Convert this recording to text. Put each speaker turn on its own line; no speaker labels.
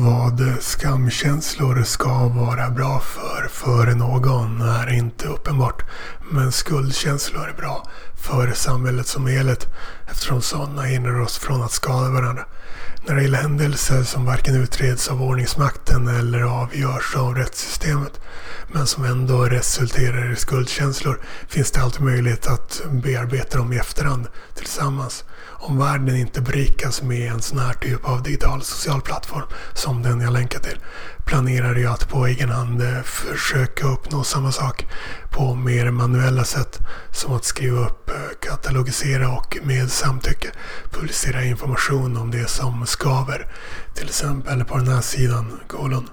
Vad skamkänslor ska vara bra för, för någon är inte uppenbart. Men skuldkänslor är bra för samhället som helhet eftersom sådana hindrar oss från att skada varandra. När det gäller händelser som varken utreds av ordningsmakten eller avgörs av rättssystemet men som ändå resulterar i skuldkänslor finns det alltid möjlighet att bearbeta dem i efterhand tillsammans. Om världen inte berikas med en sån här typ av digital social plattform som den jag länkar till planerar jag att på egen hand eh, försöka uppnå samma sak på mer manuella sätt som att skriva upp, eh, katalogisera och med samtycke publicera information om det som skaver. Till exempel på den här sidan kolon